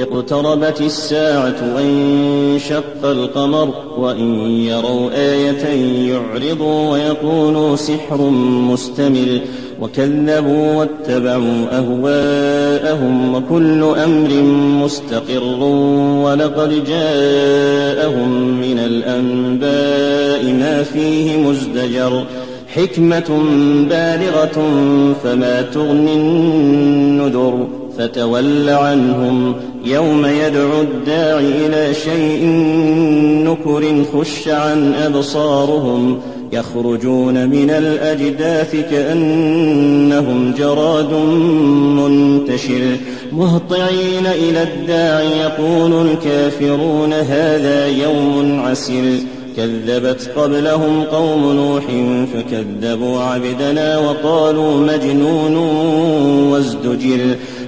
اقتربت الساعة وانشق القمر وإن يروا آية يعرضوا ويقولوا سحر مستمر وكذبوا واتبعوا أهواءهم وكل أمر مستقر ولقد جاءهم من الأنباء ما فيه مزدجر حكمة بالغة فما تغني النذر فتول عنهم يوم يدعو الداع إلى شيء نكر خش عن أبصارهم يخرجون من الأجداث كأنهم جراد منتشر مهطعين إلى الداع يقول الكافرون هذا يوم عسر كذبت قبلهم قوم نوح فكذبوا عبدنا وقالوا مجنون وازدجر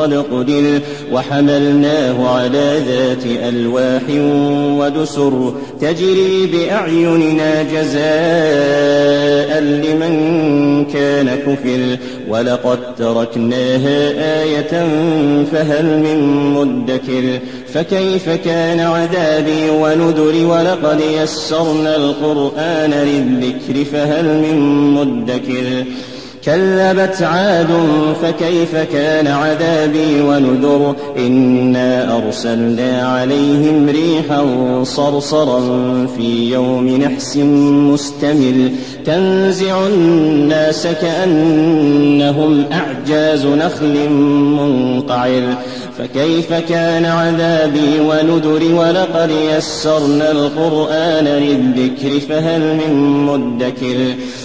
قد قدر وحملناه على ذات ألواح ودسر تجري بأعيننا جزاء لمن كان كفر ولقد تركناها آية فهل من مدكر فكيف كان عذابي ونذر ولقد يسرنا القرآن للذكر فهل من مدكر كذبت عاد فكيف كان عذابي ونذر إنا أرسلنا عليهم ريحا صرصرا في يوم نحس مستمر تنزع الناس كأنهم أعجاز نخل منقعر فكيف كان عذابي ونذر ولقد يسرنا القرآن للذكر فهل من مدكر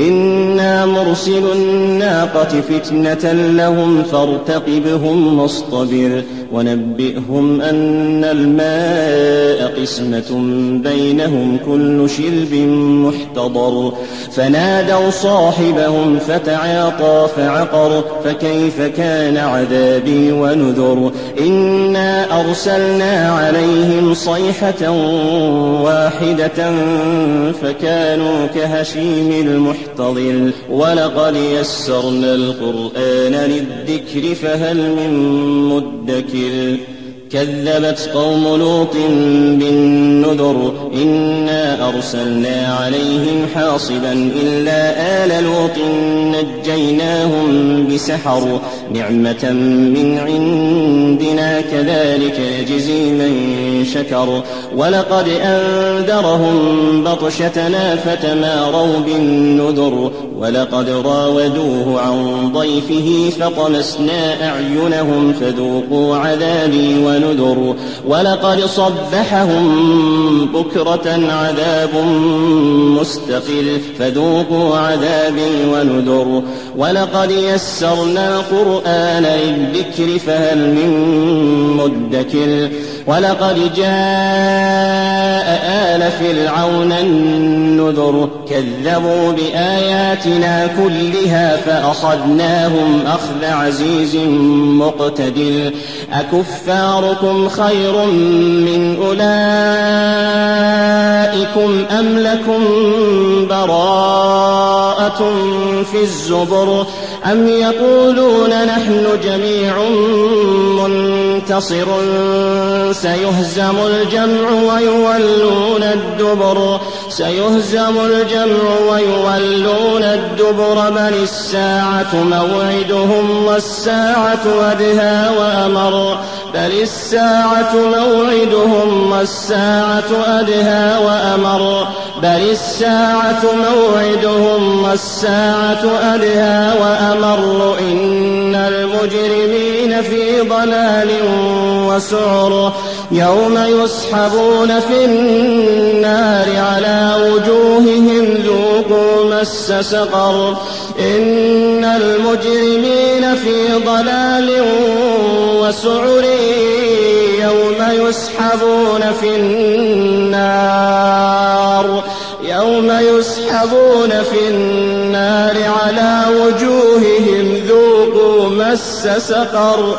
إنا مرسل الناقة فتنة لهم فارتقبهم واصطبر ونبئهم أن الماء قسمة بينهم كل شرب محتضر فنادوا صاحبهم فتعاطى فعقر فكيف كان عذابي ونذر إنا أرسلنا عليهم صيحة واحدة فكانوا كهشيم المحتضر ولقد يسرنا القرآن للذكر فهل من مدكر؟ كذبت قوم لوط بالنذر إنا أرسلنا عليهم حاصبا إلا آل لوط نجيناهم بسحر. نعمة من عندنا كذلك يجزي من شكر. ولقد أنذرهم بطشتنا فتماروا بالنذر. ولقد راودوه عن ضيفه فطمسنا أعينهم فذوقوا عذابي ونذر ولقد صبحهم بكرة عذاب مستقر فذوقوا عذابي ونذر. ولقد يسرنا القرآن للذكر فهل من مدكر؟ ولقد جاء آل فرعون النذر كذبوا بآياتنا كلها فأخذناهم أخذ عزيز مقتدر أكفاركم خير من أولئكم أم لكم براءة في الزبر أم يقولون نحن جميع منتصر سيهزم الجمع ويولون الدبر سيهزم الجمع ويولون الدبر. بل الساعة موعدهم والساعة أدهى وأمر بل الساعة موعدهم والساعة أدهى وأمر بل الساعة موعدهم والساعة أدهى وأمر. إن المجرمين ضلال وسعر يوم يسحبون في النار على وجوههم ذوقوا مس سقر إن المجرمين في ضلال وسعر يوم يسحبون في النار يوم يسحبون في النار على وجوههم ذوقوا مس سقر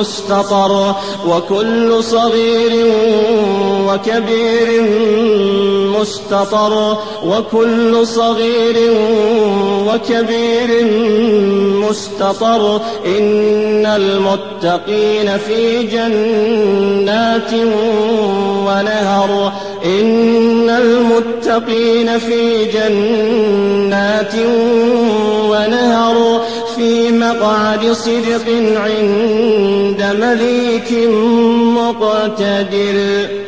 مستطر وكل صغير وكبير مستطر وكل صغير وكبير مستطر إن المتقين في جنات ونهر إن المتقين في جنات ونهر مقعد صدق عند مليك مقتدر.